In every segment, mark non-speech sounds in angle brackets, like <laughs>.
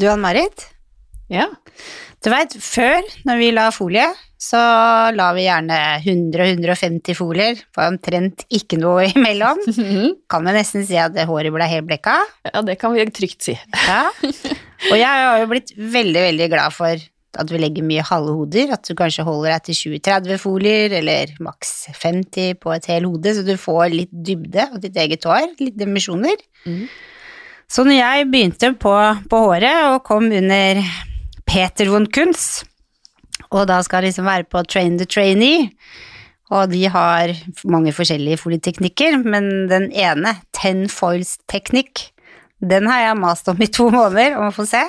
Du, Ann-Marit. Ja. Du veit, før, når vi la folie, så la vi gjerne 100-150 folier, på omtrent ikke noe <laughs> imellom. Kan vi nesten si at håret ble helt blekka. ja, det kan vi trygt si. Ja. Og jeg har jo blitt veldig, veldig glad for at vi legger mye halve hoder, at du kanskje holder deg til 20-30 folier, eller maks 50 på et helt hode, så du får litt dybde av ditt eget hår, litt dimensjoner. Mhm. Så når jeg begynte på, på håret og kom under Peter von Kunz, og da skal liksom være på Train the Trainee, og de har mange forskjellige folieteknikker, men den ene, ten foils teknikk, den har jeg mast om i to måneder om å få se.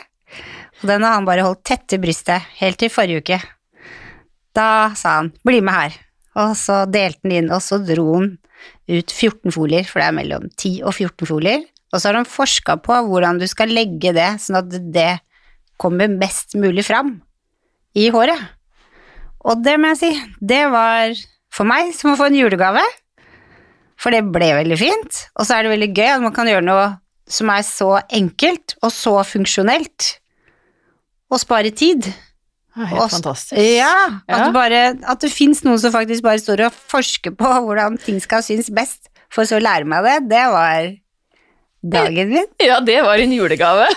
Og den har han bare holdt tett til brystet, helt til forrige uke. Da sa han 'bli med her', og så delte han inn, og så dro han ut 14 folier, for det er mellom 10 og 14 folier, og så har de forska på hvordan du skal legge det sånn at det kommer mest mulig fram i håret. Og det må jeg si, det var for meg som å få en julegave, for det ble veldig fint, og så er det veldig gøy at man kan gjøre noe som er så enkelt og så funksjonelt, og spare tid. Helt Og- fantastisk. Ja, at, Ja. Bare, at det fins noen som faktisk bare står og forsker på <laughs> hvordan ting skal synes best, for så å lære meg det, det var dagen min. <laughs> Ja, det var en julegave. <laughs>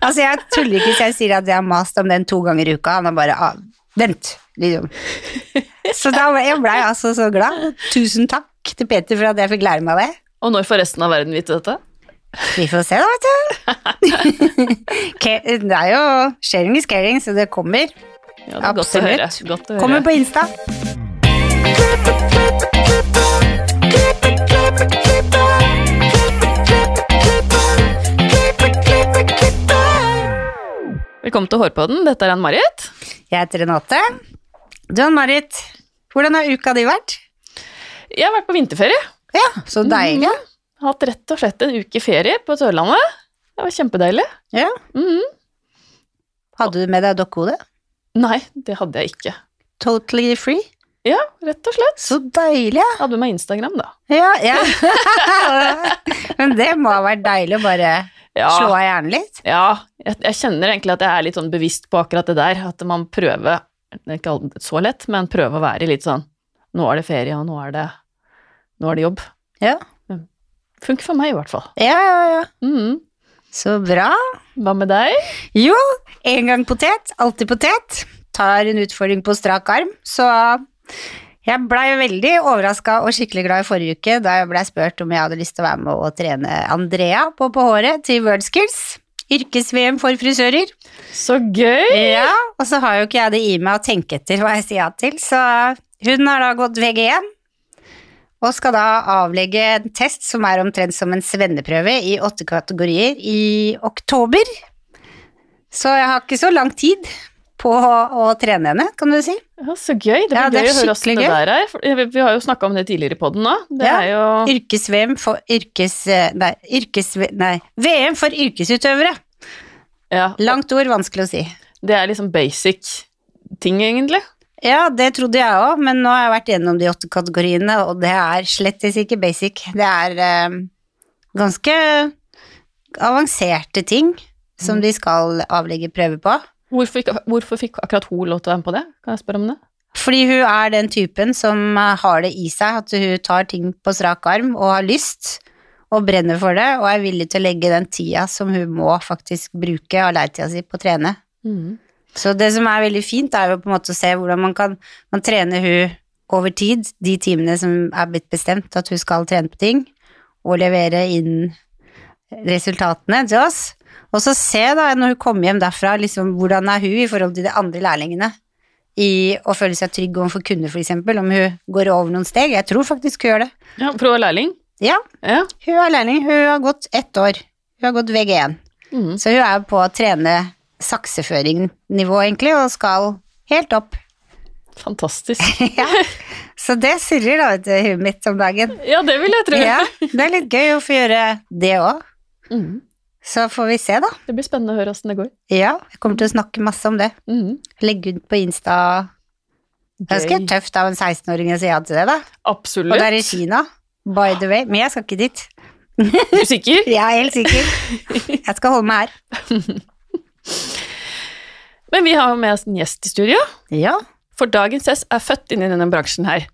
Altså, jeg tuller ikke hvis jeg sier at jeg har mast om den to ganger i uka, han har bare ah, Vent, liksom. Så da ble- jeg blei altså så glad. Tusen takk til Peter for at jeg fikk lære meg det. Og når får resten av verden vite dette? Vi får se, da, vet du. <laughs> Det er jo sharing is caring, så det kommer. Ja, det er godt å høre. Godt å høre. Kommer på Insta. Velkommen til Hårpodden. Dette er Ann-Marit. Jeg heter Renate. Du, Ann-Marit, hvordan har uka di vært? Jeg har vært på vinterferie. Ja, så deilig. Hatt rett og slett en uke ferie på Sørlandet. Det var kjempedeilig. Ja. Mm. Hadde du med deg dokkehode? Nei, det hadde jeg ikke. Totally free? Ja, rett og slett. Så deilig. Hadde med meg Instagram, da. Ja, ja. <laughs> Men det må ha vært deilig å bare Ja, slå av hjernen litt. ja jeg, jeg kjenner egentlig at jeg er litt sånn bevisst på akkurat det der. At man prøver, det er ikke så lett, men prøver å være litt sånn Nå er det ferie, og nå er det, nå er det jobb. Ja. Funker for meg, i hvert fall. Ja, ja, ja. Mm. Så bra. Hva med deg? Jo, en gang potet, alltid potet. Tar en utfordring på strak arm, så jeg blei veldig overraska og skikkelig glad i forrige uke da jeg blei spurt om jeg hadde lyst til å være med og trene Andrea på på håret til Worldskills. Yrkes-VM for frisører. Så gøy! Ja, og så har jo ikke jeg det i meg å tenke etter hva jeg sier ja til, så hun har da gått VG1 og skal da avlegge en test som er omtrent som en svenneprøve i åtte kategorier i oktober. Så jeg har ikke så lang tid på å, trene henne, kan du si. Ja, så gøy. Det blir Ja, det gøy å høre åssen det der er. Vi vi har jo snakka om det tidligere i poden nå. Det Ja. er jo Yrkes-VM for yrkes... Nei, yrkes... Nei, VM for yrkesutøvere. ja, Langt ord, vanskelig å si. Det er liksom basic ting, egentlig. Ja, det trodde jeg òg, men nå har jeg vært gjennom de åtte kategoriene, og det er slettes ikke basic. Det er eh, ganske avanserte ting som de skal avlegge prøve på. Hvorfor, ikke, hvorfor fikk akkurat hun lov til å være med på det? Kan jeg spørre om det? Fordi hun er den typen som eh, har det i seg, at hun tar ting på strak arm og har lyst og brenner for det, og er villig til å legge den tida som hun må faktisk bruke av leitida si på å trene. Så det som er veldig fint, er jo på en måte å se hvordan man kan man trener hun over tid, de timene som er blitt bestemt at hun skal trene på ting, og levere inn resultatene til oss. Og så se da, når hun kommer hjem derfra, liksom, hvordan er hun i forhold til de andre lærlingene i å føle seg trygg overfor kunder, eksempel, om hun går over noen steg. Jeg tror faktisk hun gjør det. Ja, For hun er lærling. Ja, Ja. hun er lærling. Hun har gått ett år. Hun har gått VG1. Mm. Så hun er på å trene sakseføring-nivå, egentlig, og skal helt opp. Fantastisk. <laughs> ja. Så det surrer da, vet du, huet mitt om dagen. Ja, det vil jeg tro. Ja, det er litt gøy å få gjøre det òg. Mhm. Så får vi se, da. Det blir spennende å høre åssen det går. Ja, jeg kommer til å snakke masse om det. Mhm. Legge ut på Insta. Det er ganske tøft av en 16-åring å si ja til det, da. Absolutt. Og det er i Kina, by the way. Men jeg skal ikke dit. Er du sikker? <laughs> Jeg er helt sikker. Jeg skal holde meg her. <laughs> Men vi har jo med oss en gjest i studio. Ja. For dagens gjest er født inn i denne bransjen her,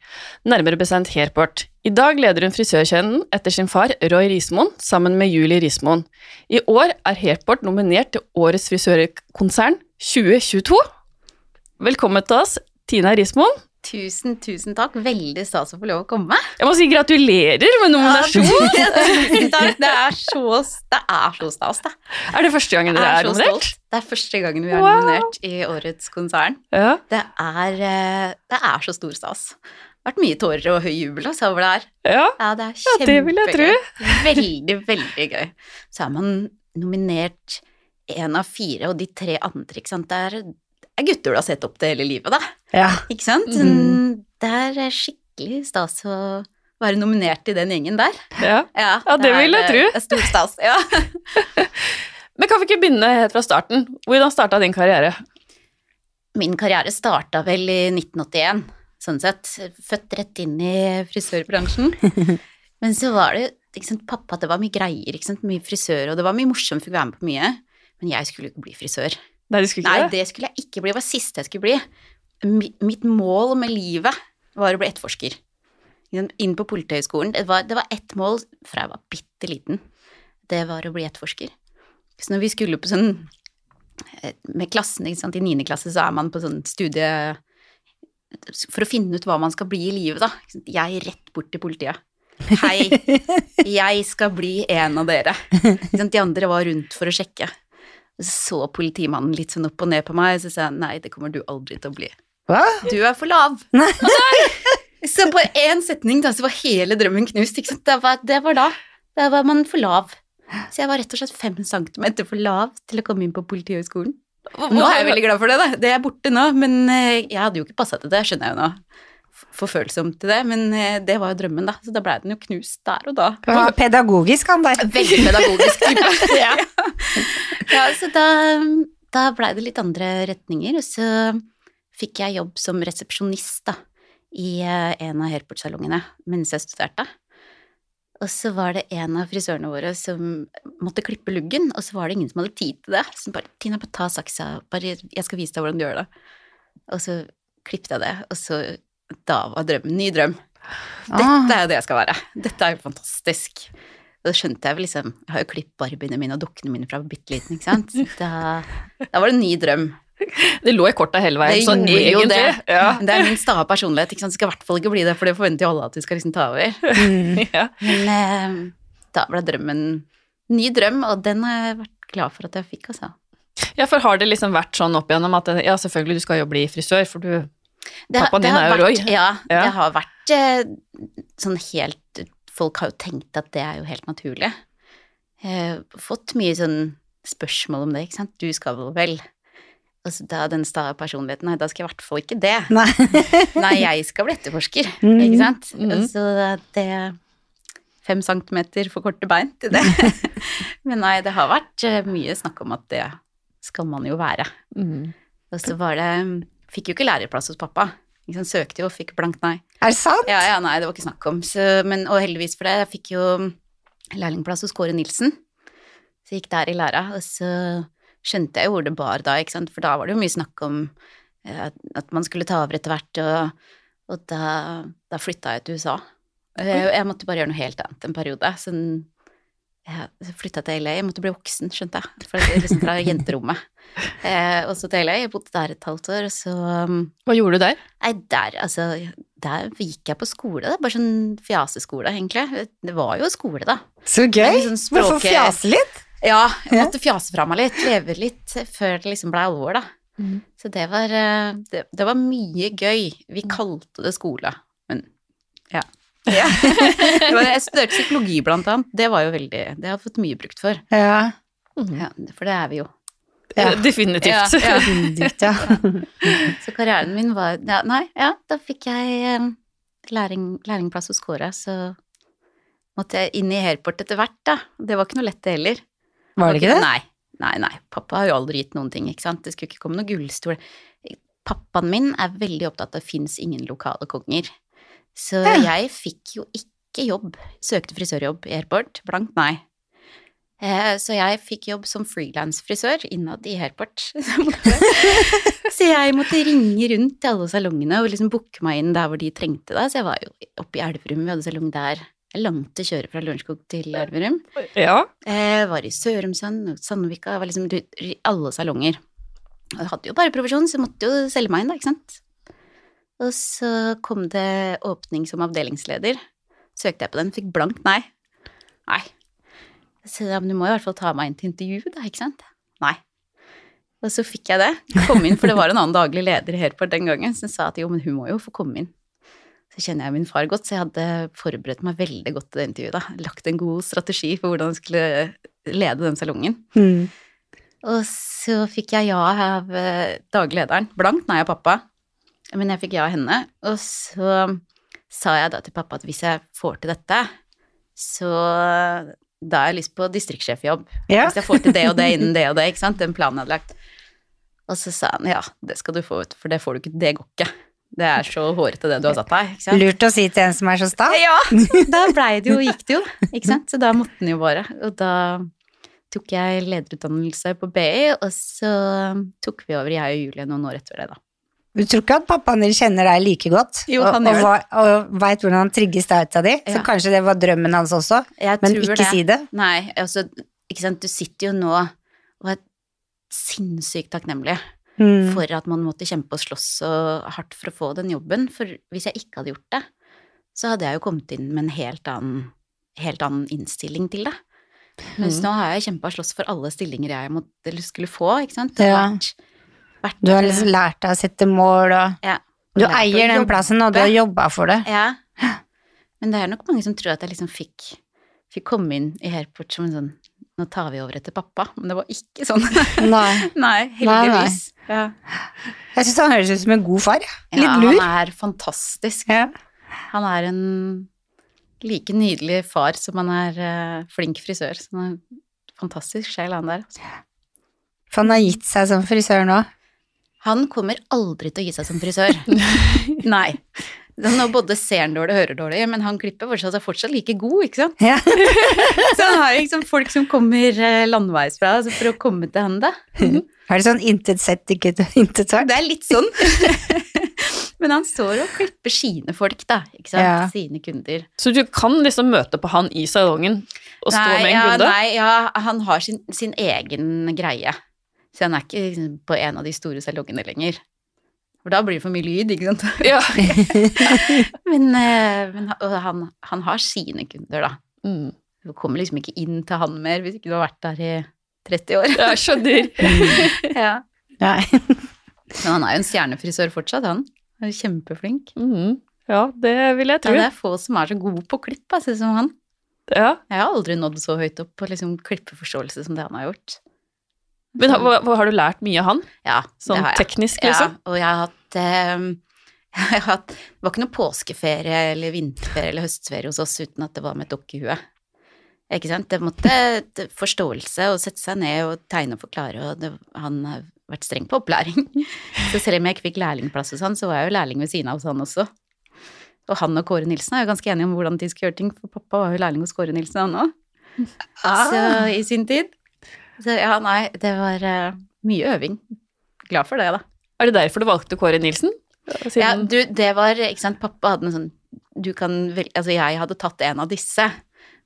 nærmere bestemt Hairport. I dag leder hun frisørkjeden etter sin far Roy Rismoen, sammen med Julie Rismoen. I år er Hairport nominert til Årets frisørkonsern 2022. Velkommen til oss, Tina Rismoen. Tusen, tusen takk. Veldig stas å få lov å komme. Jeg må si gratulerer med nominasjon! <laughs> Tusen takk. Det er så, det er så stas, det. Er det første gangen dere er er nominert? stolt. Det er første gangen vi er Wow. nominert i årets konsern. Ja. Det er, eh, det er så stor stas. Det vært mye tårer og høy jubel altså, over det her. ja. Ja, det er Ja, det vil jeg tro. <laughs> Veldig, veldig gøy. Så er man nominert én av fire, og de tre andre, ikke sant. Det er, det er gutter du har sett opp til hele livet, da. ja. Ikke sant? Mm. Det er skikkelig stas å være nominert i den gjengen der. ja. Ja, Ja, det vil jeg tro. tro. er Stor stas, ja. <laughs> Men kan vi ikke begynne helt fra starten? Hvordan starta din karriere? Min karriere starta vel i 1981, sånn sett. Født rett inn i frisørbransjen. <laughs> Men så var det ikke sant, pappa, det var mye greier, ikke sant, mye frisør, og det var mye morsomt, fikk være med på mye. Men jeg skulle ikke bli frisør. Nei, du skulle Nei, det? det skulle jeg ikke bli. Det var det siste jeg skulle bli. Mitt mål med livet var å bli etterforsker. Inn på Politihøgskolen. Det var, det var ett mål fra jeg var bitte liten. Det var å bli etterforsker. Så når vi skulle på sånn eh, Med klassen, ikke sant, i niende klasse så er man på sånn studie For å finne ut hva man skal bli i livet, da. Jeg er rett bort til politiet. Hei, jeg skal bli en av dere. De andre var rundt for å sjekke. Så politimannen litt sånn opp og ned på meg, så sa jeg nei, det kommer du aldri til å bli. Hva? Du er for lav. <laughs> Så på én setning da, så var hele drømmen knust. Det, var, det var da. Da var man for lav. Så jeg var rett og slett fem centimeter for lav til å komme inn på Politihøgskolen. Nå er jeg veldig glad for det, da. Det er borte nå, men eh, jeg hadde jo ikke passa til det, skjønner jeg jo nå. F- til det, men eh, det var jo drømmen, da. Så da blei den jo knust der og da. Det var pedagogisk, han der. Veldig pedagogisk type. <laughs> ja. ja, så da, da blei det litt andre retninger, og så fikk jeg jobb som resepsjonist da, i eh, en av Hairport-salongene mens jeg studerte. Og så var det en av frisørene våre som måtte klippe luggen, og så var det ingen som hadde tid til det. Så bare 'Tina, bare ta saksa, bare, jeg skal vise deg hvordan du gjør det'. Og så klippet jeg det, og så da var drømmen ny drøm. Dette er jo det jeg skal være. Dette er jo fantastisk. Og da skjønte jeg vel liksom Jeg har jo klippet barbiene mine og dukkene mine fra bitte liten, ikke sant. Da, da var det en ny drøm. <laughs> Det lå i korta hele veien, Det så gjorde jo egentlig det. Ja. Det er min stae personlighet, ikke sant. Det skal i hvert fall ikke bli det, for det forventer jo alle at vi skal liksom ta over. Mm. <laughs> ja. Men eh, da ble drømmen ny drøm, og den har jeg vært glad for at jeg fikk, altså. ja, for har det liksom vært sånn opp igjennom at ja, selvfølgelig du skal jo bli frisør, for du Det, Pappaen din har er jo Roy. Ja, Ja. det har vært eh, sånn helt Folk har jo tenkt at det er jo helt naturlig. Jeg har fått mye sånn spørsmål om det, ikke sant. Du skal vel Og så da den sta personligheten Nei, da skal jeg i hvert fall ikke det. Nei. <laughs> Nei, jeg skal bli etterforsker, Mm. ikke sant. Mm. Så det Fem centimeter for korte bein til det. <laughs> Men nei, det har vært eh, mye snakk om at det skal man jo være. mm. Og så var det Fikk jo ikke lærerplass hos pappa. Liksom, Søkte jo og fikk blankt nei. Er det sant? Ja, ja, nei, det var ikke snakk om. Så, men, og heldigvis for det, jeg fikk jo lærlingplass hos Kåre Nilsen. Så jeg gikk der i læra, og så skjønte jeg jo hvor det bar da, ikke sant, for da var det jo mye snakk om eh, at man skulle ta over etter hvert, og, og da, da flytta jeg til USA. Jeg, jeg måtte bare gjøre noe helt annet en periode. Sånn, jeg flytta til LA, jeg måtte bli voksen, skjønte jeg, fra, liksom fra jenterommet. <laughs> Eh, og så til LA, jeg bodde der et halvt år, og så um, Hva gjorde du der? Nei, der, altså, der gikk jeg på skole, det. Bare sånn fjaseskole, egentlig. Det var jo skole, da. Så gøy. Sånn Men Hvorfor fjase litt. Ja, jeg måtte fjase fra meg litt, leve litt før det liksom ble alvor, da. Mm. Så det var, eh, det, det var mye gøy. Vi kalte det skole, men ja. ja. <laughs> Jeg studerte psykologi, blant annet. Det var jo veldig Det har jeg fått mye brukt for. Ja. Ja, for det er vi jo. Ja. Definitivt. Ja, ja. <laughs> Definitivt, ja. <laughs> Så karrieren min var ja, Nei, ja, da fikk jeg eh, læring, lærlingplass hos Kåre, så måtte jeg inn i airport etter hvert, da. Det var ikke noe lett, det heller. Var det ikke det? Nei. Nei, nei. Pappa har jo aldri gitt noen ting, ikke sant. Det skulle ikke komme noen gullstol. Pappaen min er veldig opptatt av at det fins ingen lokale konger. Så Ja. jeg fikk jo ikke jobb. Søkte frisørjobb i Airport. Blankt nei. Eh, Så jeg fikk jobb som frilansfrisør innad i Airport. <laughs> Så jeg måtte- Så jeg måtte ringe rundt til alle salongene og liksom booke meg inn der hvor de trengte det. Så jeg var jo oppe i Elverum, vi hadde salong der. Langt å kjøre fra Lørenskog til Elverum. Ja. Jeg var i Sørumsand og Sandvika, var liksom i alle salonger. Og jeg hadde jo bare provisjon, så jeg måtte jo selge meg inn, da, ikke sant. Og så kom det åpning som avdelingsleder. Søkte jeg på den, fikk blankt nei. Nei. Så ja, men du må i hvert fall ta meg inn til intervju, da, ikke sant? Nei. Og så fikk jeg det. Kom inn, for det var en annen daglig leder i på den gangen som sa at jo, men hun må jo få komme inn. Så kjenner jeg min far godt, så jeg hadde forberedt meg veldig godt til det intervjuet. da. Lagt en god strategi for hvordan jeg skulle lede den salongen. Mm. Og så fikk jeg ja av daglederen, daglig lederen. Blankt nei av pappa, men jeg fikk ja av henne. Og så sa jeg da til pappa at hvis jeg får til dette, så da har jeg lyst på distriktssjefjobb. Ja. Hvis jeg får til det og det <laughs> innen det og det, ikke sant, den planen jeg hadde lagt. Og så sa han ja, det skal du få, ut, for det får du ikke, det går ikke. Det er så hårete det du har satt deg, ikke sant. Lurt å si til en som er så sta. Ja, <laughs> da blei det jo, gikk det jo, ikke sant. Så da måtte den jo bare. Og da tok jeg lederutdannelse på BI, og så tok vi over, jeg og Julie, noen år etter det, da. Du tror ikke at pappaen din kjenner deg like godt, Jo, og, han og, og veit hvordan han trigger stauta di, så Ja. kanskje det var drømmen hans også, Jeg men ikke ikke si det. Nei, altså, ikke sant, du sitter jo nå og er sinnssykt takknemlig Mm. for at man måtte kjempe og slåss så hardt for å få den jobben, for hvis jeg ikke hadde gjort det, så hadde jeg jo kommet inn med en helt annen, helt annen innstilling til det. Mens Mm. nå har jeg kjempa og slåss for alle stillinger jeg måtte, skulle få, ikke sant. Ja. vært, vært Du har liksom lært deg å sette mål, og ja, du eier den plassen, og du har jobba for det. Ja. Men det er nok mange som tror at jeg liksom fikk, fikk komme inn i Airport som en sånn Nå tar vi over etter pappa. Men det var ikke sånn. <laughs> <laughs> Nei. Nei, heldigvis. Ja. Jeg syns han høres ut som en god far. ja. Litt ja, lur. han er fantastisk. Ja. Han er en like nydelig far som han er uh, flink frisør. Så han er en fantastisk sjel, han der. altså. For han har gitt seg som frisør nå. Han kommer aldri til å gi seg som frisør. <laughs> Nei. Nå både ser han dårlig og hører dårlig, men han klipper fortsatt, er fortsatt like god, ikke sant? Ja. <laughs> Så han har liksom folk som kommer landveis landveisfra altså for å komme til han, da. Er det sånn intet sett, ikke intet sagt? Det er litt sånn. <laughs> Men han står og klipper sine folk, da. Ikke sant? Ja. Sine kunder. Så du kan liksom møte på han i salongen og stå med en ja, kunde? Nei, ja, han har sin, sin egen greie. Så han er ikke liksom på en av de store salongene lenger. For da blir det for mye lyd, ikke sant. <laughs> Ja. <laughs> Men, eh, men han, han har sine kunder, da. Mm. Du kommer liksom ikke inn til han mer hvis ikke du har vært der i 30 år. Jeg skjønner. <laughs> ja. Men han er jo en stjernefrisør fortsatt, han. Han er kjempeflink. Mm. Ja, det vil jeg Ja, tro. det er få som er så gode på klipp, altså, som han. Ja. Jeg har aldri nådd så høyt opp på liksom, klippeforståelse som det han har gjort. Men har, har du lært mye av han? Ja, Sånn det har jeg. teknisk, liksom? Ja, og jeg har hatt, eh, <laughs> jeg har hatt Det var ikke noe påskeferie eller vinterferie eller høstferie hos oss uten at det var med et dokkehue. Ikke sant? Det måtte det- forståelse og sette seg ned og tegne og forklare, og det, han har vært streng på opplæring. <laughs> Så selv om jeg ikke fikk lærlingplass hos han, så var jeg jo lærling ved siden av hos han også. Og han og Kåre Nilsen er jo ganske enige om hvordan de skal gjøre ting, for pappa var jo lærling hos Kåre Nilsen, han òg. Så i sin tid. Så ja, nei, det var uh, mye øving. Glad for det, da. Er det derfor du valgte Kåre Nilsen? Siden, Ja, du, det var, ikke sant, pappa hadde en sånn Du kan vel Altså, jeg hadde tatt en av disse,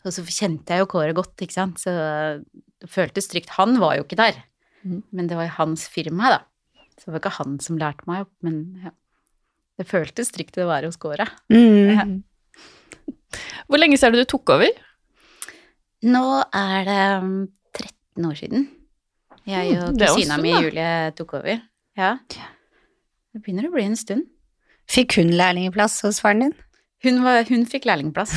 og så kjente jeg jo Kåre godt, ikke sant, så det føltes trygt. Han var jo ikke der, Mhm. men det var jo hans firma, da. Så det var ikke han som lærte meg opp, men ja. Det føltes trygt å være hos Kåre. Mm. Hvor lenge siden er det du tok over? Nå er det um, 13 år siden. Jeg Mm, og er kusina mi. Julie tok over. Ja. Det begynner å bli en stund. Fikk hun lærlingplass hos faren din? Hun, var, hun fikk lærlingplass.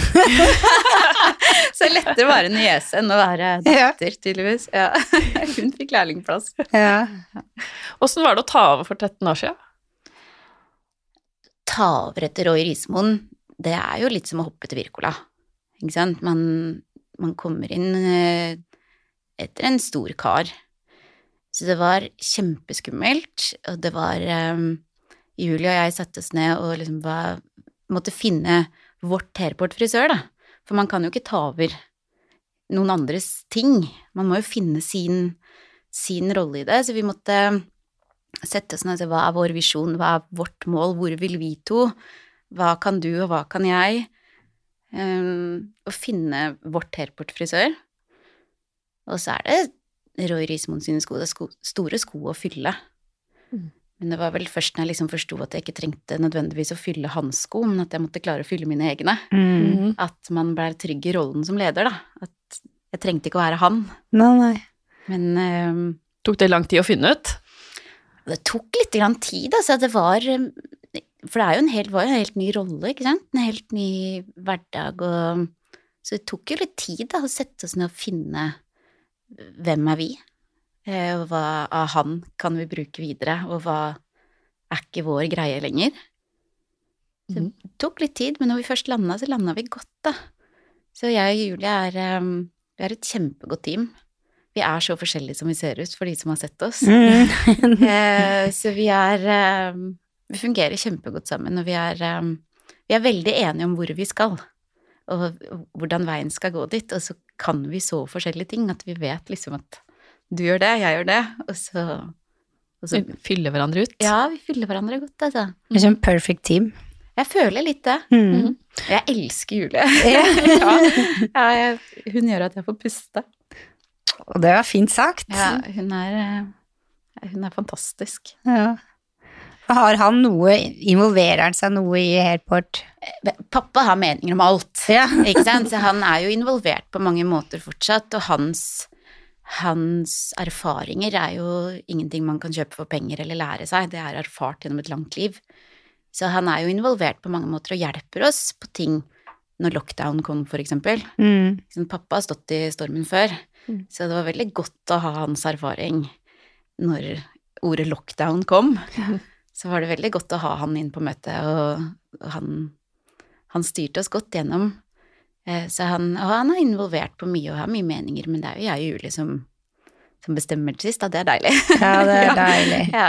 <laughs> Så lettere å være niese enn å være Ja. datter, tydeligvis. Ja. <laughs> Hun fikk lærlingplass. Ja. Åssen var det å ta over for 13 år siden? Ta over etter Roy Rismoen, det er jo litt som å hoppe til Wirkola. Ikke sant? Man, man kommer inn eh, etter en stor kar. Så det var kjempeskummelt, og det var um, Julie og jeg satte oss ned og liksom var, måtte finne vårt Hairport frisør, da. For man kan jo ikke ta over noen andres ting. Man må jo finne sin, sin rolle i det, så vi måtte sette oss ned og se hva er vår visjon, hva er vårt mål, hvor vil vi to, hva kan du og hva kan jeg? Um, å finne vårt Hairport-frisør. Og så er det Roy Rismond sine sko, det er sko, store sko å fylle. Mm. Men det var vel først når jeg liksom forsto at jeg ikke trengte nødvendigvis å fylle hans sko, men at jeg måtte klare å fylle mine egne, Mm. at man ble trygg i rollen som leder, da. At jeg trengte ikke å være han. Nei, nei. Men um, Tok det lang tid å finne ut? det tok litt grann tid, altså. Det var um, For det er jo en helt, var jo en helt ny rolle, ikke sant? En helt ny hverdag og Så det tok jo litt tid, da, å sette oss ned og finne hvem er vi? Eh, Og hva av han kan vi bruke videre, og hva er ikke vår greie lenger? Så Mhm. det tok litt tid, men når vi først landa, så landa vi godt, da. Så jeg og Julie er, um, vi er et kjempegodt team. Vi er så forskjellige som vi ser ut, for de som har sett oss. <laughs> Mm. <laughs> Eh, så vi er eh, Vi fungerer kjempegodt sammen, og vi er, eh, vi er veldig enige om hvor vi skal, og hvordan veien skal gå dit. Og så kan vi så forskjellige ting at vi vet liksom at du gjør det, jeg gjør det, og så, og så Fylle hverandre ut? Ja, vi fyller hverandre godt, altså. Det er sånn perfect team. Jeg føler litt det. Mm. Mm. jeg elsker Julie. <laughs> Ja. ja, jeg, hun gjør at jeg får puste. Og det var fint sagt. Ja, hun er, hun er fantastisk. Ja. Har han noe, involverer han seg noe i Airport? Pappa har meninger om alt. Ja. <laughs> Ikke sant? Så han er jo involvert på mange måter fortsatt, og hans, hans erfaringer er jo ingenting man kan kjøpe for penger eller lære seg, det er erfart gjennom et langt liv. Så han er jo involvert på mange måter og hjelper oss på ting når lockdown kom, for eksempel. Mm. Sånn, pappa har stått i stormen før, Mm. så det var veldig godt å ha hans erfaring når ordet lockdown kom. <laughs> Så var det veldig godt å ha han inn på møtet, og, han, han styrte oss godt gjennom. Eh, Så han, og han er involvert på mye og har mye meninger, men det er jo jeg og Julie som, som bestemmer til sist, da. Det er deilig. Ja, det er <laughs> deilig. Ja.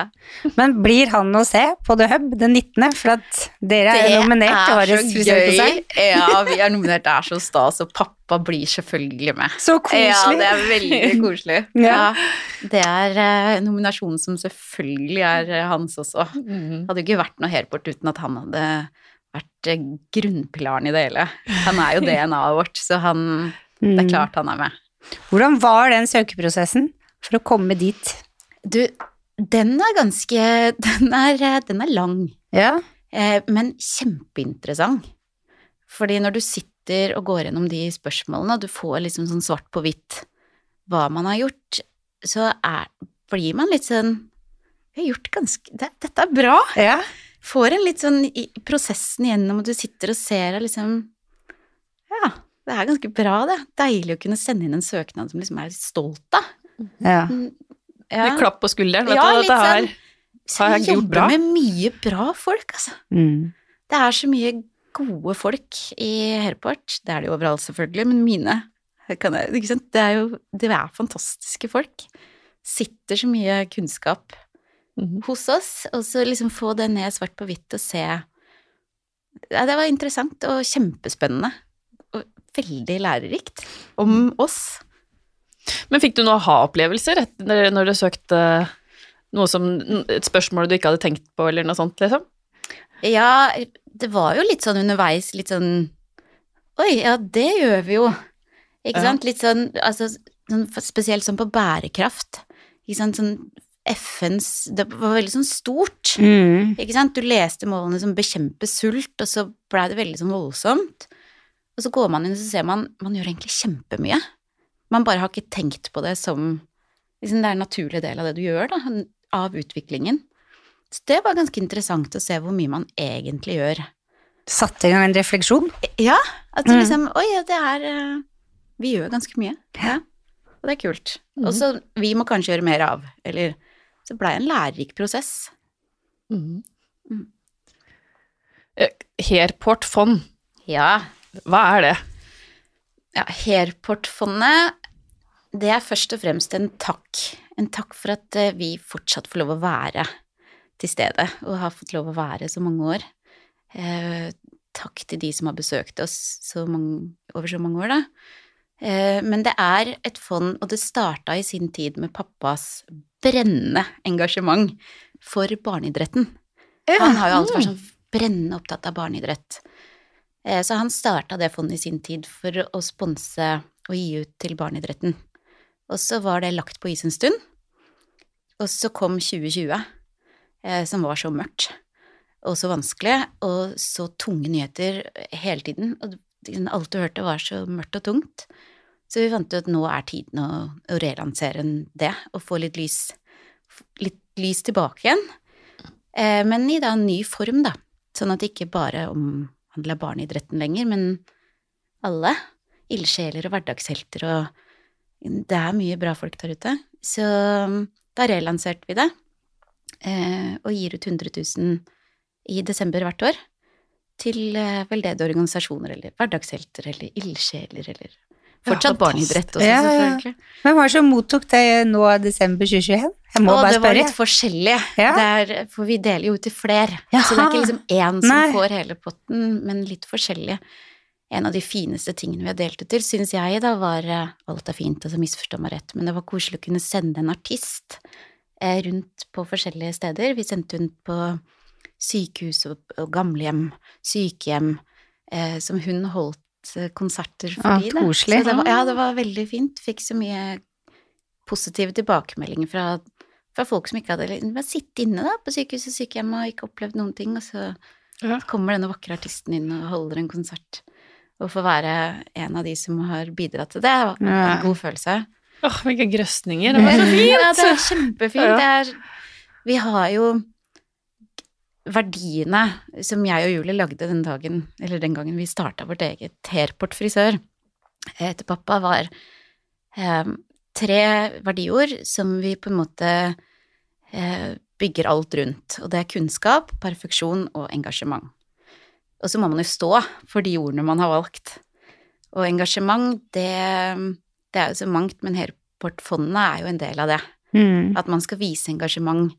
Men blir han å se på The Hub den 19., for at dere er jo nominert til årets frisørkonsern? Ja, vi er nominert, det er så stas, og pappa blir selvfølgelig med. Så koselig. Ja, det er veldig koselig. <laughs> Ja. ja. Det er eh, nominasjonen som selvfølgelig er eh, hans også. Mhm. Hadde jo ikke vært noe Hairport uten at han hadde vært eh, grunnpilaren i det hele. Han er jo <laughs> DNA-et vårt, så han, det Mm. er klart han er med. Hvordan var den søkeprosessen for å komme dit? Du, den er ganske Den er, den er lang, Ja. eh, men kjempeinteressant. Fordi når du sitter og går gjennom de spørsmålene, og du får liksom sånn svart på hvitt hva man har gjort, så er, blir man litt sånn Vi har gjort ganske det, Dette er bra! ja. får en litt sånn i prosessen igjennom, og du sitter og ser og liksom Ja, det er ganske bra, det. Deilig å kunne sende inn en søknad som liksom er stolt av. ja. Ja. Litt klapp på skulderen. Vet Ja, du, dette her Så har vi jeg gjort jobber med mye bra folk, altså. Mm. Det er så mye gode folk i Herport. Det er det jo overalt, selvfølgelig, men mine kan jeg, ikke sant? Det er jo Det er fantastiske folk. Sitter så mye kunnskap Mhm. hos oss, og så liksom få det ned svart på hvitt og se ja, Det var interessant og kjempespennende. Og veldig lærerikt om oss. Men fikk du noen aha-opplevelser når du søkte noe som et spørsmål du ikke hadde tenkt på, eller noe sånt, liksom? Ja, det var jo litt sånn underveis, litt sånn Oi, ja, det gjør vi jo. Ikke Ja. sant? Litt sånn, altså, sånn spesielt sånn på bærekraft. Ikke sant, sånn FNs Det var veldig sånn stort. Mm. Ikke sant? Du leste målene som bekjempe sult, og så blei det veldig sånn voldsomt. Og så går man inn og så ser man man gjør egentlig kjempemye. Man bare har ikke tenkt på det som liksom Det er en naturlig del av det du gjør, da, av utviklingen. Så det var ganske interessant å se hvor mye man egentlig gjør. Satte i gang en refleksjon? Ja, at du Mm. liksom Oi, ja, det er eh, Vi gjør ganske mye. Ja. Og det er kult. Og så vi må kanskje gjøre mer av. Eller Så blei en lærerik prosess. Mm. Mm. Herport fond, Ja. hva er det? ja Hairport-fondet, det er først og fremst en takk. En takk for at eh, vi fortsatt får lov å være til stede, og har fått lov å være så mange år. Eh, takk til de som har besøkt oss så mange, over så mange år, da. Eh, Men det er et fond, og det starta i sin tid med pappas brennende engasjement for barneidretten. Han har jo alltid vært sånn brennende opptatt av barneidrett. Eh, Så han starta det fondet i sin tid for å sponse og gi ut til barneidretten. Og så var det lagt på is en stund, og så kom 2020, eh, som var så mørkt og så vanskelig, og så tunge nyheter hele tiden. Og liksom alt du hørte var så mørkt og tungt. Så vi fant ut at nå er tiden å, å relansere det, og få litt lys, litt lys tilbake igjen. Eh, men i da en ny form, da. Sånn at det ikke bare omhandler barneidretten lenger, men alle. Ildsjeler og hverdagshelter og Det er mye bra folk der ute. Så da relanserte vi det, eh, og gir ut 100 000 i desember hvert år til eh, veldedige organisasjoner eller hverdagshelter eller ildsjeler eller Fortsatt barneidrett også, Ja, ja. selvfølgelig. Hvem var det som mottok det nå i desember 2021? Jeg må Og bare det var litt forskjellig, Ja. Der, for vi deler jo ut til flere. Så det er ikke liksom én som Nei. får hele potten, men litt forskjellig. En av de fineste tingene vi har delt ut til, syns jeg da var eh, Alt er fint, altså misforstå meg rett, men det var koselig å kunne sende en artist eh, rundt på forskjellige steder. Vi sendte hun på sykehus og, gamlehjem, sykehjem, eh, som hun holdt konserter for Ja, koselig. Det var, ja, det var veldig fint. Fikk så mye positive tilbakemeldinger fra, fra folk som ikke hadde bare sittet inne da, på sykehus og sykehjem og ikke opplevd noen ting, og så Ja. kommer denne vakre artisten inn og holder en konsert. Og få være en av de som har bidratt til det, var en god følelse. Åh, hvilke grøsninger. <laughs> Det var så fint! Ja, det er kjempefint. Det er, vi har jo verdiene som jeg og Julie lagde den dagen, eller den gangen vi starta vårt eget Hairport frisør eh, etter pappa, var eh, tre verdiord som vi på en måte eh, bygger alt rundt. Og det er kunnskap, perfeksjon og engasjement. Og så må man jo stå for de ordene man har valgt. Og engasjement, det, det er jo så mangt, men Hairport-fondet er jo en del av det. Mm. At man skal vise engasjement,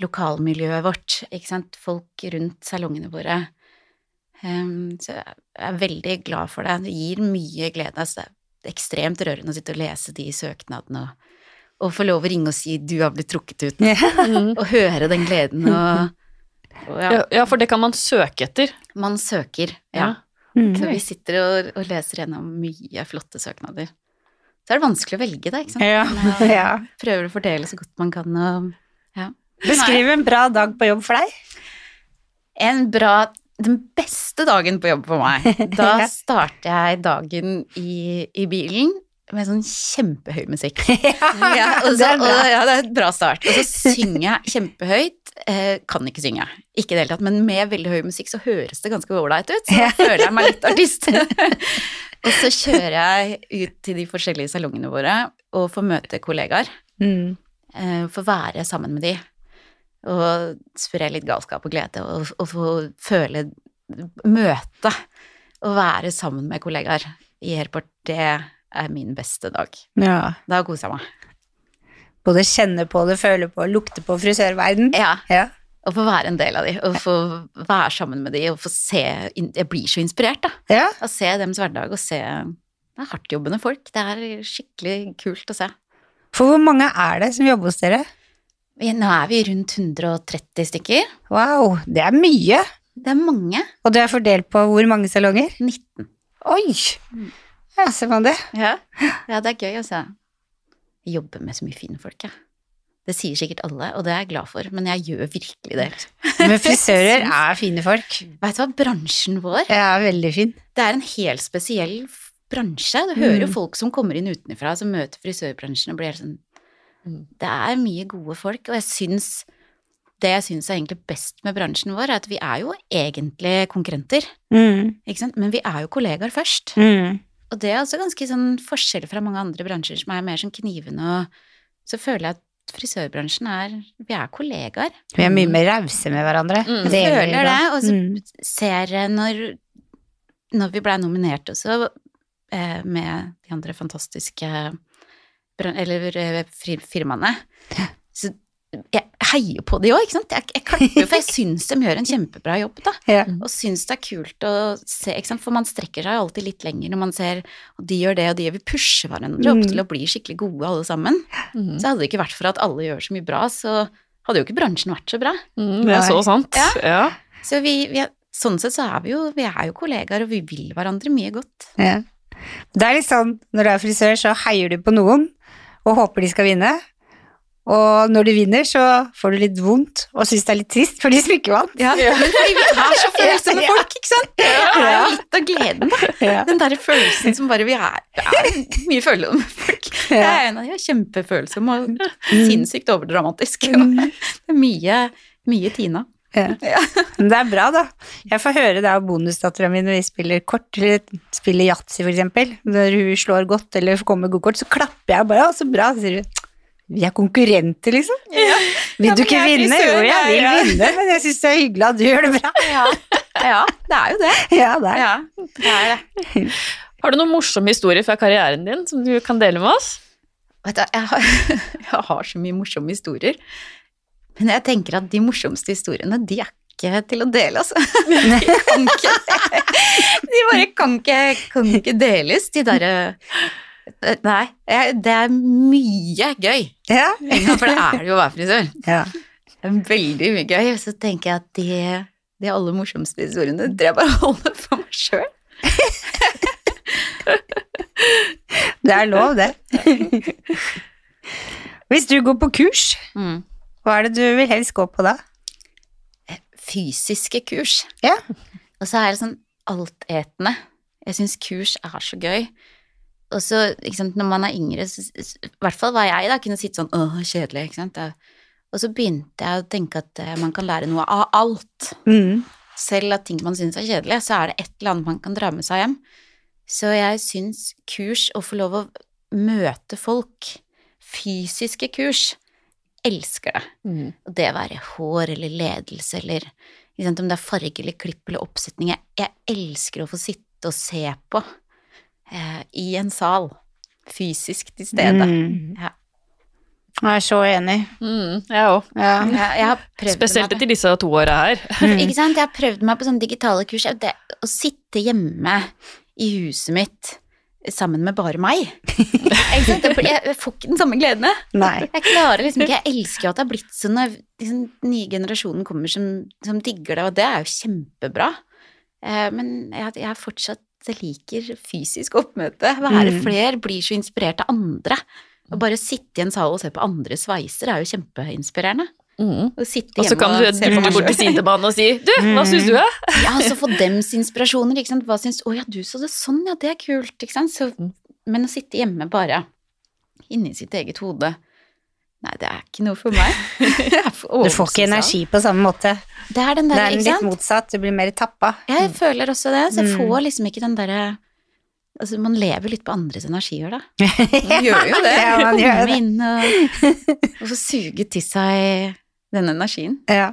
lokalmiljøet vårt, ikke sant, folk rundt salongene våre. Um, så jeg er veldig glad for det. Det gir mye glede. Altså, det er ekstremt rørende å sitte og lese de søknadene og, og få lov å ringe og si 'du har blitt trukket ut', Mm. <laughs> og høre den gleden og ja, Ja, ja, for det kan man søke etter. man søker. Ja. Mm. Så vi sitter og, og leser gjennom mye flotte søknader. Så er det vanskelig å velge, da, ikke sant. Ja. Men, eh, <laughs> ja. Prøver å fordele så godt man kan og ja. Beskriv en bra dag på jobb for deg. En bra Den beste dagen på jobb for meg. <laughs> Da Ja. starter jeg dagen i, i bilen med sånn kjempehøy musikk. <laughs> Ja, og så, det er og, ja, det er et bra start. Og så synger jeg kjempehøyt. Eh, kan ikke synge, ikke i det hele tatt, men med veldig høy musikk så høres det ganske ålreit ut. Så da <laughs> føler jeg meg litt artist. <laughs> og så kjører jeg ut til de forskjellige salongene våre og får møte kollegaer. Mm. eh, får være sammen med de, og spre litt galskap og glede, og, og få føle møte, og være sammen med kollegaer i Airport, det er min beste dag. Ja. Da koser jeg meg. Både kjenne på det, føle på, lukte på frisørverden. Ja, Ja. å få være en del av de, og få være sammen med de, og få se Jeg blir så inspirert, da, ja. å se deres hverdag, og se Det er hardtjobbende folk. Det er skikkelig kult å se. For hvor mange er det som jobber hos dere? Nå er vi rundt 130 stykker. Wow, det er mye. Det er mange. Og det er fordelt på hvor mange salonger? 19. Oi! Ja, ser man det. Ja, ja det er gøy, altså. Jeg jobber med så mye fine folk, jeg. Det sier sikkert alle, og det er jeg glad for, men jeg gjør virkelig det. <laughs> Men frisører <laughs> er fine folk. Vet du hva, bransjen vår, Ja, veldig fin. det er en helt spesiell bransje. Du hører jo Mm. folk som kommer inn utenfra, som møter frisørbransjen og blir helt sånn Mm. Det er mye gode folk, og jeg syns Det jeg syns er egentlig best med bransjen vår, er at vi er jo egentlig konkurrenter, Mm. ikke sant, men vi er jo kollegaer først. Mm. Og det er også ganske sånn forskjell fra mange andre bransjer som er mer sånn knivende, og så føler jeg at frisørbransjen er Vi er kollegaer. Vi er mye mer rause med hverandre. Mm. Det er føler det, og så Mm. ser jeg når, når vi blei nominert også, eh, med de andre fantastiske eller eh, firmaene, jeg heier på de òg, ikke sant. Jeg, jeg klapper jo, for jeg syns de gjør en kjempebra jobb, da. Ja. Og syns det er kult å se, ikke sant. For man strekker seg alltid litt lenger når man ser og de gjør det, og de gjør vi pusher hverandre opp Mm. til å bli skikkelig gode alle sammen. Mm. Så hadde det ikke vært for at alle gjør så mye bra, så hadde jo ikke bransjen vært så bra. Mm, det er så sant. Ja. Ja. Så vi, vi er, sånn sett så er vi jo, vi er jo kollegaer, og vi vil hverandre mye godt. Ja. Det er litt sånn, når du er frisør, så heier du på noen og håper de skal vinne. Og når du vinner, så får du litt vondt og syns det er litt trist for de som ikke vant. Ja, men fordi vi er så <laughs> følsomme Ja. folk, ikke sant? Det er litt av gleden, da. Ja. Den derre følelsen som bare vi er, er mye følsomme folk. Jeg Ja. er en av de er og sinnssykt overdramatisk. Og <laughs> det er mye, mye Tina. Ja. Ja. Men det er bra, da. Jeg får høre det av bonusdattera mi når vi spiller kort, eller spiller yatzy, for eksempel. Når hun slår godt eller kommer med gode kort, så klapper jeg bare. 'Å, så bra', sier hun. Vi er konkurrenter, liksom. <laughs> Vil du ja, ikke vinne? frisør, Jo, jeg vil vinne, men jeg syns det er hyggelig at du gjør det bra. <laughs> Ja. ja, det er jo det. Ja, det er. Ja, det er det. <laughs> Har du noen morsomme historier fra karrieren din som du kan dele med oss? Vet du, jeg har, jeg har så mye morsomme historier. Men jeg tenker at de morsomste historiene, de er ikke til å dele, altså. De kan ikke De bare kan ikke, kan ikke deles, de derre Nei, jeg, det er mye gøy. Ja. For det er det jo å være frisør. <laughs> ja. Det er veldig mye gøy. Så tenker jeg at de, de aller morsomste historiene det jeg bare å holde for meg sjøl. <laughs> Det er lov, det. <laughs> Hvis du går på kurs, Mm. hva er det du vil helst gå på da? Fysiske kurs. Ja. Og så er det sånn altetende. Jeg syns kurs er så gøy. Og så, sant, når man er yngre, så, i hvert fall var jeg da, kunne sitte sånn åh, kjedelig, ikke sant. Og så begynte jeg å tenke at eh, man kan lære noe av alt. Mm. Selv av ting man syns er kjedelig, så er det et eller annet man kan dra med seg hjem. Så jeg syns kurs, å få lov å møte folk, fysiske kurs, elsker det. Og det være hår eller ledelse eller sant, om det er farge eller klipp eller oppsetning. Jeg, jeg elsker å få sitte og se på eh, i en sal, fysisk til stede. Mm. Ja. Jeg er så enig. Mm, jeg òg. Ja. Jeg, Spesielt etter disse to åra her. Mm. ikke sant? Jeg har prøvd meg på sånne digitale kurs. Det, å sitte hjemme i huset mitt sammen med bare meg. <laughs> Ikke sant? Jeg, Jeg får ikke den samme gleden. jeg. Nei. Jeg klarer liksom ikke, jeg elsker jo at det har blitt sånn når liksom, den nye generasjonen kommer som, som digger det, og det er jo kjempebra. Eh, men jeg, jeg er fortsatt jeg liker fysisk oppmøte. Være Mm. flere, blir så inspirert av andre. Å bare sitte i en sal og se på andre sveiser er jo kjempeinspirerende. Mm. Og så kan du meg bort til sidebanen og si Du, hva syns du, da? Ja, så få dems inspirasjoner, ikke sant. Hva syns Å ja, du så det sånn, ja, det er kult, ikke sant. Så, Mm. men å sitte hjemme bare inni sitt eget hode Nei, det er ikke noe for meg. <laughs> <laughs> Du får ikke energi på samme måte. Det er den Det er ikke litt sant. motsatt. Du blir mer tappa. Jeg føler også det. Så jeg Mm. får liksom ikke den derre Altså, man lever litt på andres energier, da. <laughs> Man gjør jo det. Ja, man gjør det. inn og, og få suge til seg den energien. Ja.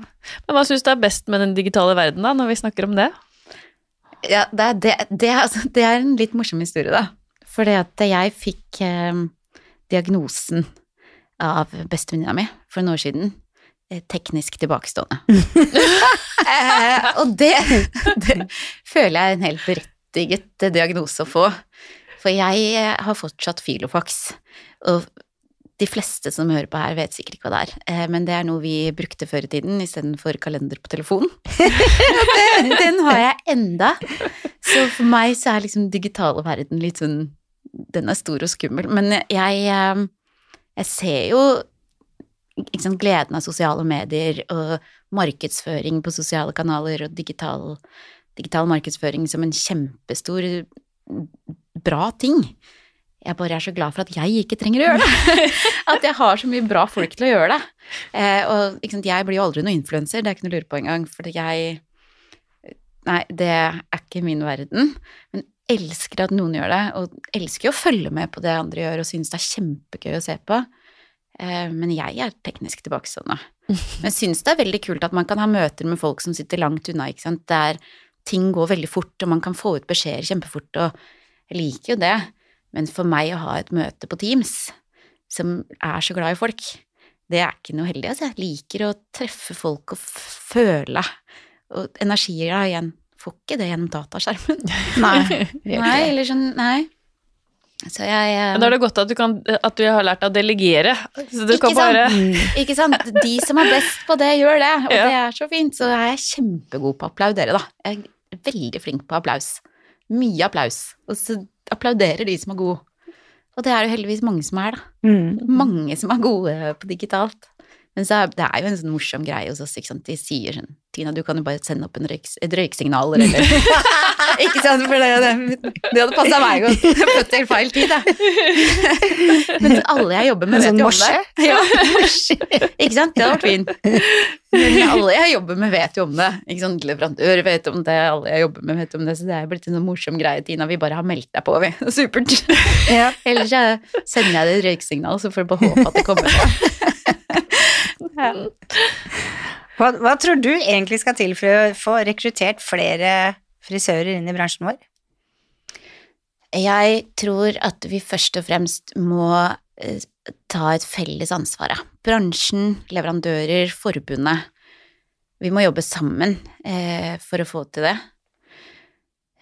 Men hva syns du er best med den digitale verden, da, når vi snakker om det? Ja, det er, det, det, er, altså, det er en litt morsom historie, da. Fordi at jeg fikk eh, diagnosen av bestevenninna mi for noen år siden. eh, Teknisk tilbakestående. <laughs> eh, og det, det føler jeg er en helt berettiget diagnose å få. For jeg eh, har fortsatt filofax. Og de fleste som hører på her, vet sikkert ikke hva det er. Eh, men det er noe vi brukte før i tiden istedenfor kalender på telefonen. <laughs> den, den har jeg enda. Så for meg så er liksom digitale verden litt sånn Den er stor og skummel. Men jeg, eh, jeg ser jo sant, gleden av sosiale medier og markedsføring på sosiale kanaler og digital, digital markedsføring som en kjempestor bra ting. Jeg bare er så glad for at jeg ikke trenger å gjøre det. <laughs> At jeg har så mye bra folk til å gjøre det. Eh, og sant, jeg blir jo aldri noen influenser, det er ikke noe å lure på engang, for jeg Nei, det er ikke min verden. Men elsker at noen gjør det, og elsker å følge med på det andre gjør, og syns det er kjempegøy å se på. Eh, men jeg er teknisk tilbakestående. <laughs> Men syns det er veldig kult at man kan ha møter med folk som sitter langt unna, ikke sant, der ting går veldig fort, og man kan få ut beskjeder kjempefort, og jeg liker jo det. Men for meg å ha et møte på Teams som er så glad i folk, det er ikke noe heldig. Altså, jeg liker å treffe folk og føle. Og energier da igjen. Får ikke det gjennom dataskjermen. <laughs> Nei. Nei, eller sånn, nei. Så jeg um... Da er det godt at du, kan, at du har lært å delegere. Så du Ikke kan bare Mm. Ikke sant? De som er best på det, gjør det, og Ja. det er så fint. Så er jeg kjempegod på å applaudere, da. Jeg er veldig flink på applaus. Mye applaus. Og så applauderer de som er gode. Og det er jo heldigvis mange som er, da. Mm. Mange som er gode på digitalt. Men så er, det er jo en sånn morsom greie hos oss, ikke sant. De sier sånn Tina, du kan jo bare sende opp en røyk, et røyksignal, eller <laughs> Ikke sant, for det, det, det hadde passa meg godt. Født til feil tid, jeg. <laughs> Men alle jeg jobber med, sånn vet jo om morse? det. Ja, morse. Ikke sant, det hadde vært fint. Men alle jeg jobber med, vet jo om det. Ikke sant, Leverandør vet om det, alle jeg jobber med, vet om det. Så det er blitt en sånn morsom greie, Tina. Vi bare har meldt deg på, vi. <laughs> Supert. Ja. Ellers sender jeg deg et røyksignal, så får du bare håpe at det kommer på. Hva, hva tror du egentlig skal til for å få rekruttert flere frisører inn i bransjen vår? Jeg tror at vi først og fremst må eh, ta et felles ansvar. Bransjen, leverandører, forbundet. Vi må jobbe sammen eh, for å få til det.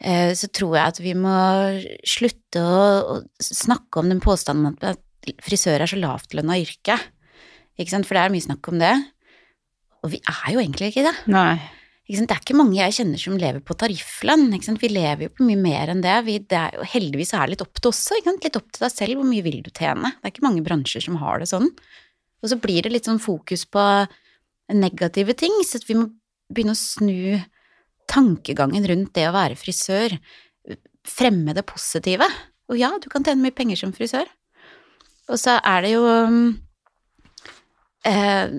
Eh, så tror jeg at vi må slutte å, å snakke om den påstanden at frisør er så lavtlønna yrke. Ikke sant? For det er mye snakk om det. Og vi er jo egentlig ikke det. Nei. Ikke sant? Det er ikke mange jeg kjenner som lever på tarifflønn. Ikke sant? Vi lever jo på mye mer enn det. Vi, det er jo, heldigvis er det litt opp til oss. Ikke sant? Litt opp til deg selv. Hvor mye vil du tjene? Det er ikke mange bransjer som har det sånn. Og så blir det litt sånn fokus på negative ting, så vi må begynne å snu tankegangen rundt det å være frisør. Fremme det positive. Og ja, du kan tjene mye penger som frisør. Og så er det jo um, eh,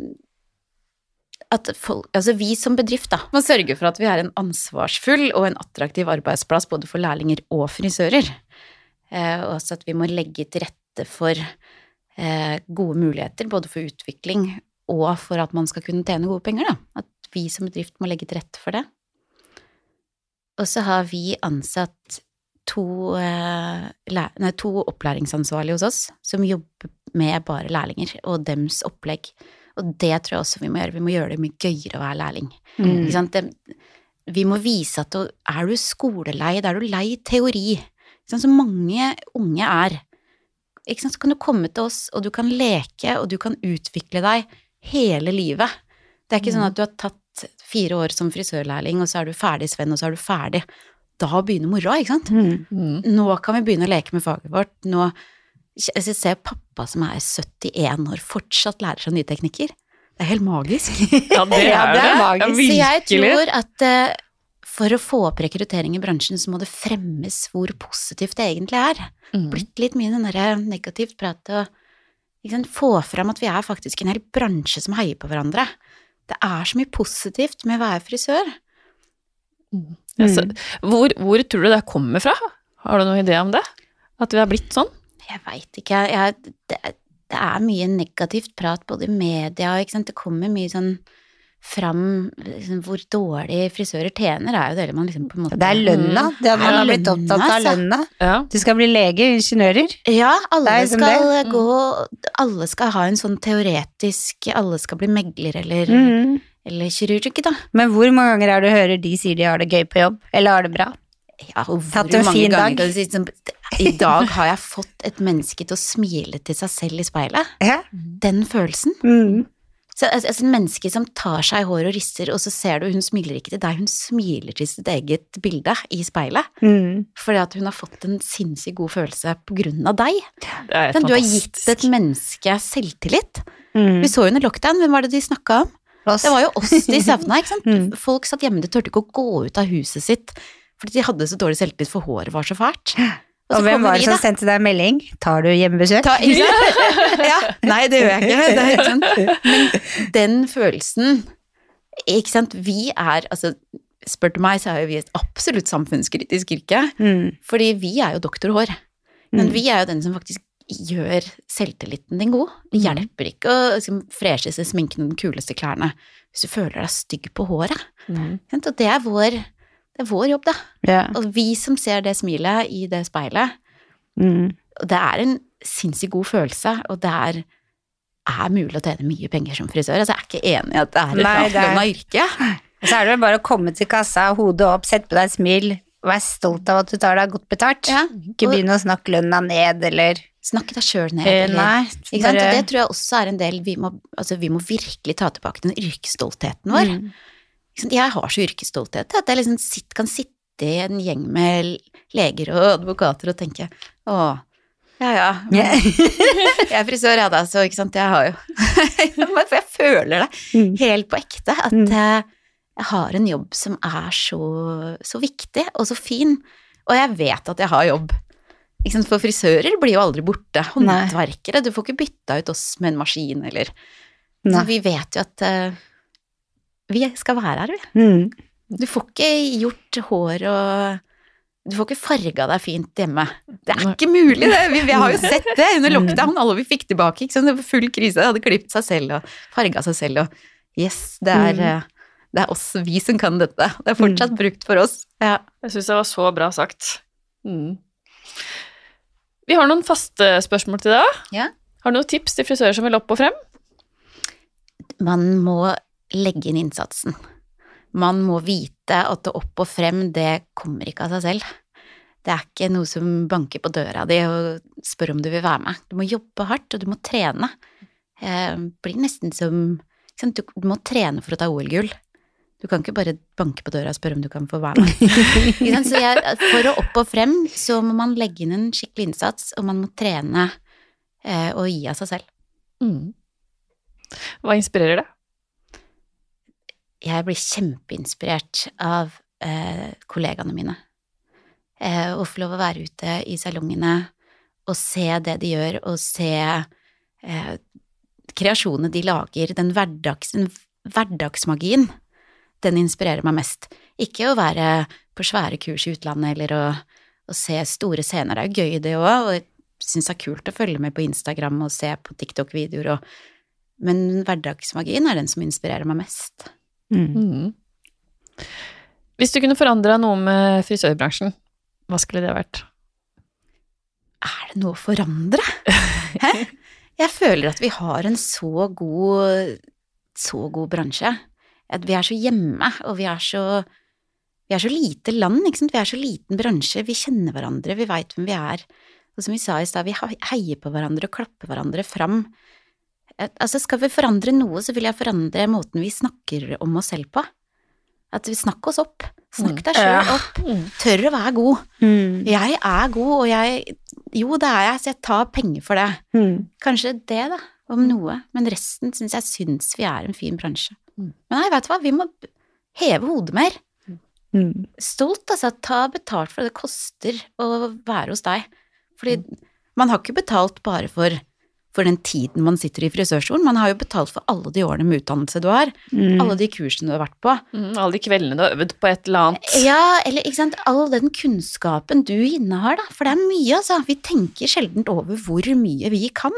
at folk, altså vi som bedrift da, må sørge for at vi er en ansvarsfull og en attraktiv arbeidsplass både for lærlinger og frisører. Eh, og også at vi må legge til rette for eh, gode muligheter, både for utvikling og for at man skal kunne tjene gode penger. Da. At vi som bedrift må legge til rette for det. Og så har vi ansatt to, eh, nei, to opplæringsansvarlige hos oss som jobber med bare lærlinger og dems opplegg. Og det tror jeg også vi må gjøre. Vi må gjøre det mye gøyere å være lærling. Mm. Det, vi må vise at du, er du skolelei, da er du lei teori, som mange unge er. Så kan du komme til oss, og du kan leke, og du kan utvikle deg hele livet. Det er ikke sånn at du har tatt fire år som frisørlærling, og så er du ferdig, Sven, og så er du ferdig. Da begynner moroa, ikke sant? Mm. Mm. Nå kan vi begynne å leke med faget vårt. Nå jeg ser pappa som er 71 år, fortsatt lærer seg nye teknikker. Det er helt magisk. <laughs> Ja, det <laughs> er Ja, det er det. magisk. Så jeg tror at uh, for å få opp rekruttering i bransjen, så må det fremmes hvor positivt det egentlig er. Mm. Blitt litt mye den derre negativt pratet og liksom, få fram at vi er faktisk en hel bransje som heier på hverandre. Det er så mye positivt med å være frisør. Ja, Altså, hvor, hvor tror du det kommer fra? Har du noen idé om det? At vi har blitt sånn? Jeg veit ikke, jeg, det, det er mye negativt prat både i media og det kommer mye sånn fram liksom, hvor dårlig frisører tjener, er jo det man liksom på en måte Det er lønna. Det har man blitt opptatt av altså. lønna. Ja. Du skal bli lege, ingeniører. Ja, alle liksom skal det. gå Alle skal ha en sånn teoretisk Alle skal bli megler eller, Mm. Eller kirurg, da. Men hvor mange ganger er det du hører de sier de har det gøy på jobb, eller har det bra? Ja, og hvor mange ganger dag. I dag har jeg fått et menneske til å smile til seg selv i speilet. Ja. Den følelsen. Mm. Så, altså, altså, en menneske som tar seg i håret og rister, og så ser du hun smiler ikke til deg, hun smiler til sitt eget bilde i speilet. Mm. Fordi at hun har fått en sinnssykt god følelse på grunn av deg. Det Du har gitt et menneske selvtillit. Mm. Vi så under lockdown, hvem var det de snakka om? Oss. Det var jo oss de savna, ikke sant. <laughs> Mm. Folk satt hjemme, de turte ikke å gå ut av huset sitt fordi de hadde så dårlig selvtillit for håret var så fælt. Og og hvem var det som da. sendte deg melding? Tar du hjemmebesøk? Ta? <laughs> Ja, nei, det gjør jeg ikke. Det ikke sant? Men den følelsen Ikke sant, vi er altså Spør du meg, så er jo vi et absolutt samfunnskritisk yrke. Mm. Fordi vi er jo doktorhår. Men Mm. vi er jo den som faktisk gjør selvtilliten din god. Det Mm. hjelper ikke å liksom, seg sminken og de kuleste klærne hvis du føler deg stygg på håret. Mm. Og det er vår, det er vår jobb, da. Yeah. Og vi som ser det smilet i det speilet, Mm. det er en sinnssykt god følelse, og det er er mulig å tjene mye penger som frisør. Altså, jeg er ikke enig i at det er et lavtlønna yrke. Så er det bare å komme til kassa, hodet opp, sette på deg et smil, vær stolt av at du tar deg godt betalt. Ja, Ikke begynn å snakke lønna ned, eller Snakke deg sjøl ned. eh, eller- Nei. Bare- det tror jeg også er en del vi må, altså, vi må virkelig ta tilbake den yrkesstoltheten vår. Mm. Jeg har så yrkesstolthet at jeg liksom sitt, kan sitte i en gjeng med leger og advokater og tenke å, ja ja, <laughs> Yeah. jeg er frisør ja da, så ikke sant, jeg har jo <laughs> For jeg føler det Mm. helt på ekte, at Mm. eh, jeg har en jobb som er så, så viktig og så fin, og jeg vet at jeg har jobb. Ikke sant? For frisører blir jo aldri borte. Håndverkere, du får ikke bytta ut oss med en maskin, eller Nei. Så Vi vet jo at uh, vi skal være her, vi. Mm. Du får ikke gjort hår og Du får ikke farga deg fint hjemme. Det er ikke mulig, det! Vi, vi har jo sett det under lockdown, alle vi fikk tilbake. Ikke sant? Det var full krise, hadde klipt seg selv og farga seg selv og Yes, det er, Mm. eh, det er oss, vi som kan dette. Det er fortsatt brukt for oss. Ja. Jeg syns det var så bra sagt. Mm. Vi har noen faste spørsmål til deg. Ja. Har du noen tips til frisører som vil opp og frem? Man må legge inn innsatsen. Man må vite at det opp og frem, det kommer ikke av seg selv. Det er ikke noe som banker på døra di og spør om du vil være med. Du må jobbe hardt, og du må trene. Det blir nesten som Du du må trene for å ta OL-gull. Du kan ikke bare banke på døra og spørre om du kan få være med. <laughs> Så jeg, for å opp og frem, så må man legge inn en skikkelig innsats, og man må trene eh, og gi av seg selv. Mm. Hva inspirerer deg? jeg blir kjempeinspirert av eh, kollegaene mine. Eh, å få lov å være ute i salongene og se det de gjør, og se eh, kreasjonene de lager, den, hverdags, den hverdagsmagien, den inspirerer meg mest. Ikke å være på svære kurs i utlandet eller å, å se store scener, det er jo gøy det òg, og jeg syns det er kult å følge med på Instagram og se på TikTok-videoer og Men hverdagsmagien er den som inspirerer meg mest. Mm. Mm. Hvis du kunne forandra noe med frisørbransjen, hva skulle det vært? er det noe å forandre? <laughs> Hæ? Jeg føler at vi har en så god, så god bransje. At vi er så hjemme, og vi er så, vi er så lite land, ikke sant. Vi er så liten bransje. Vi kjenner hverandre, vi veit hvem vi er. Og som vi sa i stad, vi heier på hverandre og klapper hverandre fram. Altså, skal vi forandre noe, så vil jeg forandre måten vi snakker om oss selv på. At vi snakker oss opp. Snakk deg sjøl opp. Tør å være god. Mm. Jeg er god, og jeg Jo, det er jeg, så jeg tar penger for det. Mm. Kanskje det, da, om noe. Men resten syns jeg syns vi er en fin bransje. Mm. Men nei, vet du hva, vi må heve hodet mer. Mm. Stolt, altså. Ta betalt for det det koster å være hos deg. Fordi man har ikke betalt bare for, for den tiden man sitter i frisørstolen, man har jo betalt for alle de årene med utdannelse du har, Mm. alle de kursene du har vært på. Mm, alle de kveldene du har øvd på et eller annet. Ja, eller ikke sant, all den kunnskapen du innehar, da. For det er mye, altså. Vi tenker sjelden over hvor mye vi kan.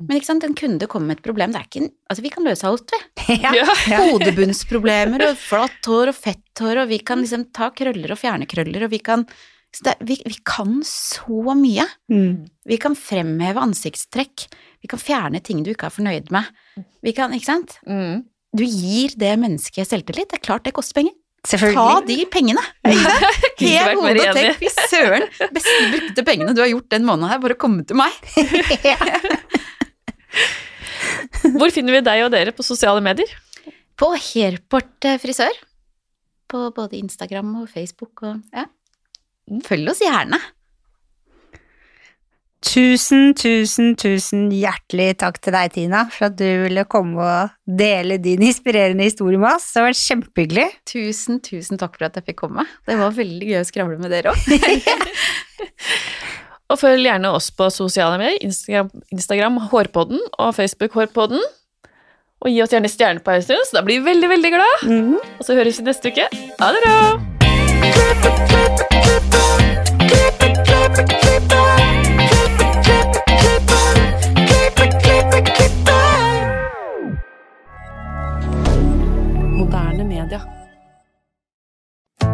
Men ikke sant, en kunde kommer med et problem, det er ikke en Altså, vi kan løse alt, vi. <laughs> Ja. Ja. <laughs> Hodebunnsproblemer og flatt hår og fett hår, og vi kan liksom ta krøller og fjerne krøller, og vi kan så det, vi, vi kan så mye. Mm. Vi kan fremheve ansiktstrekk. Vi kan fjerne ting du ikke er fornøyd med. Vi kan, ikke sant? Mm. Du gir det mennesket selvtillit. Det er klart det koster penger. Ta de pengene. <laughs> Hev hodet og tenk, fy søren, beste brukte pengene du har gjort den måneden her, bare komme til meg. <laughs> Hvor finner vi deg og dere på sosiale medier? På Hairport eh, frisør. På både Instagram og Facebook og ja. Følg oss gjerne. Tusen, tusen, tusen hjertelig takk til deg, Tina, for at du ville komme og dele din inspirerende historie med oss. Det har vært kjempehyggelig. Tusen, tusen takk for at jeg fikk komme. Det var veldig gøy å skravle med dere òg. <laughs> <laughs> Og følg gjerne oss på sosiale medier, Instagram, Instagram Hårpodden og Facebook Hårpodden. Og gi oss gjerne stjerne på iTunes, da blir vi veldig, veldig glad. Mm. Og så høres vi neste uke. Ha det bra!